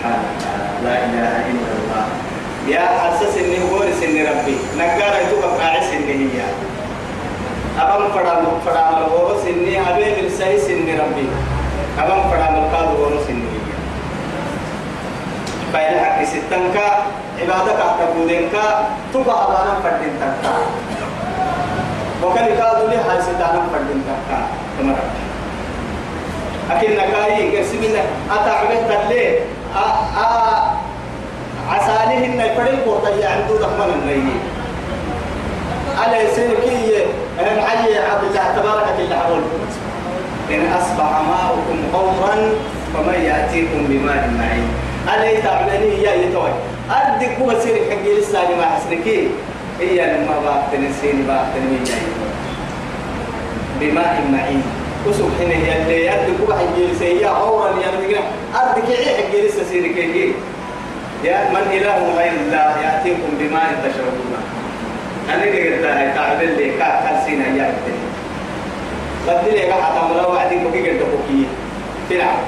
وتعالى لا إله إلا الله. يا حسس إني ورث إني ربي. نقار يتوقع قاعس إني هي. أبم فرام فرام الورث إني أبي بالسيس إني ربي. أبم فرام القاد ورث إني هي. فإن حكي ستنكا عبادك أحتبودنك تبع أبانا فردين تنكا وكان يقال لي هاي ستانا فردين تنكا ربي. أكيد نكاي قسم الله أتعبه تلي. إن يفرق قرطة عنده دخمن الرئي على سيركية أنا حي عبد الله تبارك الله أقول إن أصبح ماؤكم غورا فمن يأتيكم بماء معين. على تعبني يا يتوي؟ أدك هو سيرك حقي لسه ما حسنكي هي لما باقتني سيني باقتني من جاي بماء معين. حين يلي يدك واحد جلسة يا أورا يا مدينة أردك عيه جلسة سيرك يا من إله غير الله يأتيكم بماء تشربون أنا قلت لها تعب اللي كا كاسين يا بدل لي قاعد أمر وعدي بقي قلت بقي تلعب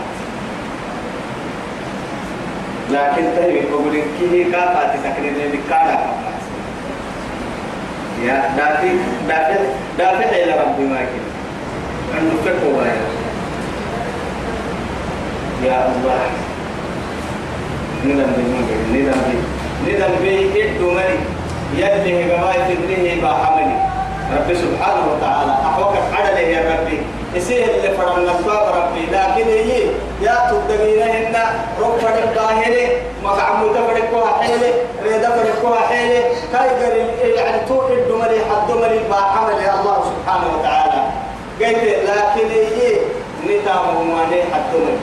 لكن تهي بقول إن كيه كافة تسكن اللي كارا يا دافع دافع دافع إلى ربي ما كده عنده فكرة يا الله. ندم بي ندم بي ندم بي إدو مري يده جماعة تدريه بحملي رب سبحانه وتعالى. أحوك عدله يا ربي. يسيه اللي فرمنا الباب ربي. لكن هي يا تدقينا هنا روح فرق باهلة مقعمو تفرقوها حيلة ريدا فرقوها حيلة كايقر يعني تو إدو مري حدو مري بحملي الله سبحانه وتعالى. قلت لكن هي نتامه ما ليه حدو مري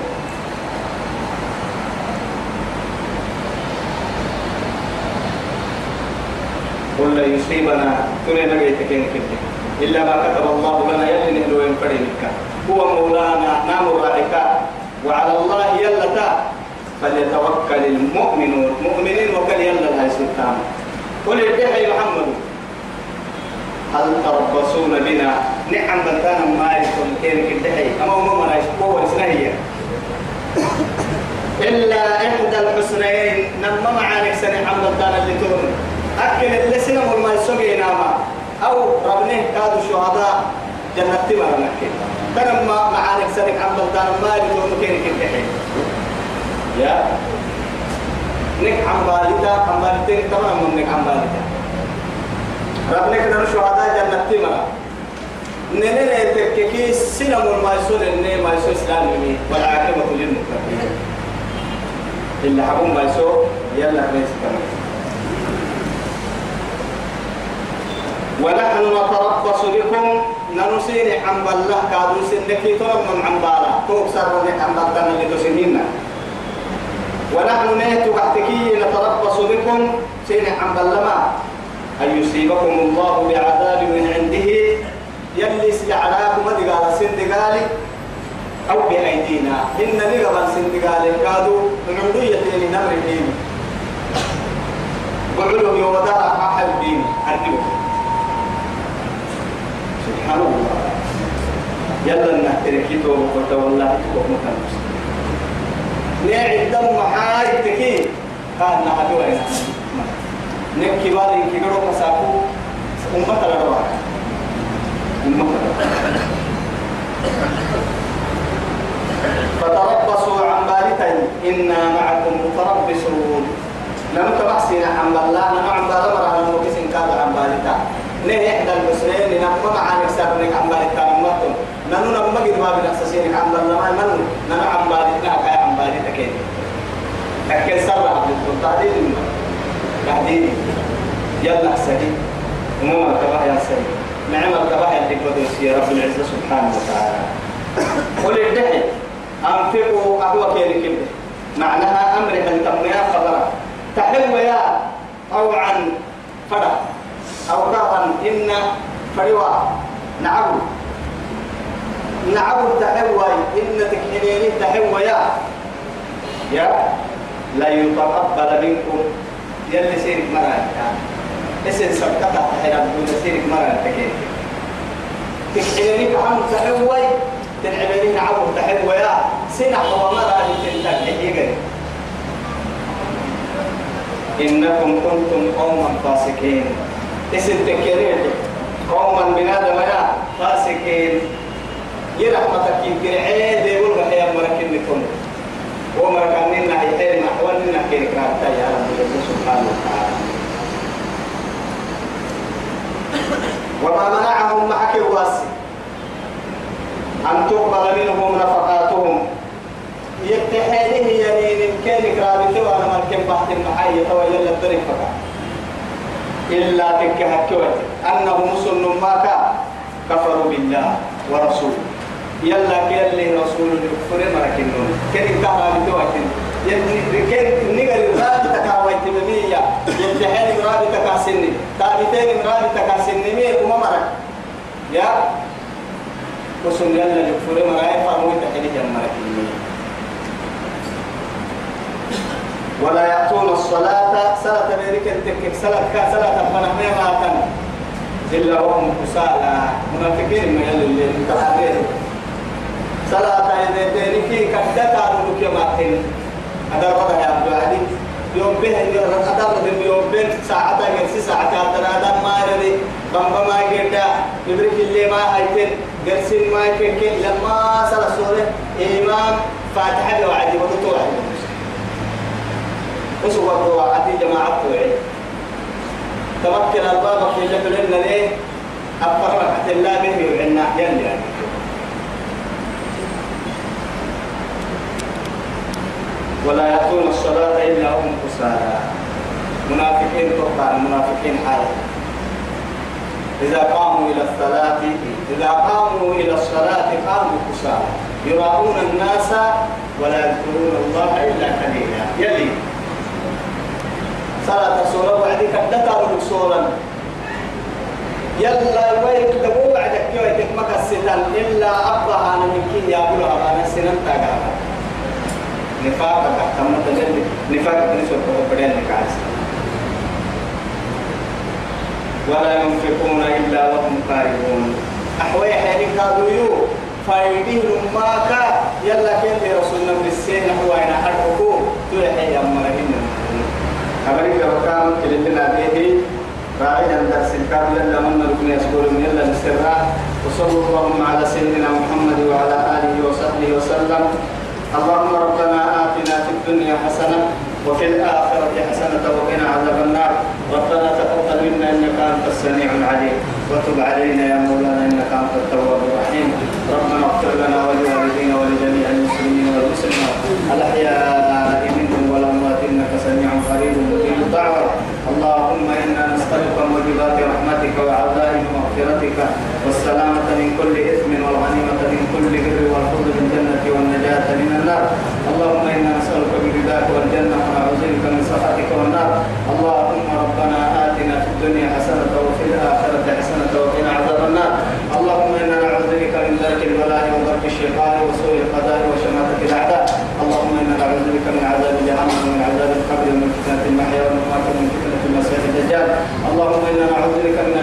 قل لا يصيبنا ترى نجيت كين كده إلا ما كتب الله لنا يلي نهلو ينفرينك هو مولانا نام الرائك وعلى الله يلتا فليتوكل المؤمنون مؤمنين وكل يلا لا سلطان قل يا محمد هل تربصون بنا نعم بنتانا ما يكون كين كده أما هم ما يشكوا ونسنهي إلا إحدى الحسنين نما معانك سنة عم بنتانا اللي تهون أكل اللي سنة ما يسوي ناما أو ربنا كادوا شهداء جنة تمر نكين كان ما معانك سنك عم بلدان ما يبدون كين كين يا. نك عم بالدا عم بالدين تمام من نك عم بالدا ربنا كنا شهداء جنة تمر نene تككي سنة ما يسول إني ما يسول إسلامي والعاقبة للمتقين. اللي حبون ما يسول يلا بيس كمان. ونحن نتربص بكم ننسين عن بالله كادو سنكي ترم من عن بالا توك سر عن بالله اللي تسنين ونحن نهت وحتكي نتربص بكم سين عن بالله ما. أن يصيبكم الله بعذاب من عنده يلي سيعلاكم دقال سندقالي أو بأيدينا. إن نقبل سندقالي كادو من عندية نمر الدين. وعلم يودع أحد الدين. أرجوكم سبحان الله. يلا نحتركيتو وتولى تكوك مكانوس نعي الدم محاي تكي. كان نحدو عينا نكي بالي كي قروا مساكو. أمة الأرواح. أمة فتربصوا عن بالتين إنا معكم متربصون. نمت محسين عن بالله نعم بالله مرة نمكسين كاد عن بالتين نه إحدى المسلمين نما مع نكسر نك عم بالي تامتهم ننو نما قد ما بنحسسين عم بالله ما منو ننو عم بالي نك عم بالي تكين أكل سر عبد التعديل تعديل يلا سدي وما تبع يا سدي نعم تبع اللي رب العزة سبحانه وتعالى. قل الدحي أنفقوا أهوى كيري كده معناها أمر أن تمنيا خبرا تحل يا أو عن أو كرها إن فريوا نعبد نعبد تحوي إن تكحنين تحوي يا. يا. لا يتقبل منكم. يلي سيرك مرة اسم تحيرا دون سيرك مرة تكين تكحنين كعم تحوي تنعبنين عبد تحوي يا سنع ومرة تنتهي إنكم كنتم قوما فاسقين. اسم تكرير قوما بنادم يا فاسقين. يرحمتك يمكن عيد يقول لك يا مركن لكم ومركن لنا يحيل محول لنا كيف كانت يا رب سبحانه وتعالى. وما واسي أن تقبل منهم نفقاتهم. يتحيله يمين كان كرابته وأنا مركب بحث المحاية ويلا الدرك فقط. إلا تكهكوت أنهم مسلم ماك. كفروا بالله ورسوله. يلا كيلي رسول الكفر مركنون. كن كهرابته وكن كن نقل رابطة كاويت بمية. يتحيل رابطة كاسني تابتين رابطة كاسني مية وما مرك. يا وسن يلا الكفر مرأي فامو تحيل جمرك ولا يأتون الصلاة صلاة بيرك التكك صلاة كا صلاة فنحن كان إلا وهم كسالى. منافقين ما يلي اللي متحرر صلاة إذا تنكي كدتا نلوك يوم أتين هذا الوضع يا عبد العزيز. يوم به هذا الوضع يوم به ساعة جلسة ساعة هذا ما يري بمبا ما يجدا يبرك اللي ما هيتن جلسين ما يكين لما صلى سورة إمام فاتحة وعدي وتطوع وسوى وعدي. جماعة توعي تمكن الباب في جبل لنا ليه؟ أفرق حتى الله به وعنا يلي يعني. ولا يأتون الصلاة إلا هم كسالى. منافقين تقطع المنافقين حال إذا قاموا إلى الصلاة إذا قاموا إلى الصلاة قاموا كسالى يراؤون الناس ولا يذكرون الله إلا قليلا. يلي. صلاة سورة وعدي كدتا رسولا يلا ويك دبو وعدك يويك مكستا إلا أبها من كي يقولها أنا سنن تاقا. نفاق تم تجلي نفاق نسوة بدين نكاس. ولا ينفقون إلا وهم كارهون أحوي حين كادوا يو فايدين ماكا يلا كيف رسولنا بالسين هو أين حرقه تلحي أمرهن أمريكا وكام كلنا به راعي عند السلكات يلا من نركن يسكور من يلا نسرع وصلى الله على سيدنا محمد وعلى آله وصحبه وسلم. اللهم ربنا آتنا في الدنيا حسنة وفي الآخرة حسنة وقنا عذاب النار. ربنا تقبل منا إنك أنت السميع العليم. وتب علينا يا مولانا والسلامة من كل إثم والغنيمة من كل بر والفوز بالجنة والنجاة من النار. اللهم إنا نسألك برضاك والجنة ونعوذ بك من سخطك والنار. اللهم ربنا آتنا في الدنيا حسنة وفي الآخرة حسنة وقنا عذاب النار. اللهم إنا نعوذ بك من ذلك البلاء وضرب الشيطان وسوء القضاء وشماتة الأعداء. اللهم إنا نعوذ بك من عذاب جهنم ومن عذاب القبر ومن فتنة المحيا والممات ومن فتنة المسيح الدجال. اللهم إنا نعوذ بك من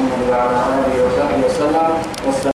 محمد وعلى آله وصحبه وسلم. والسلام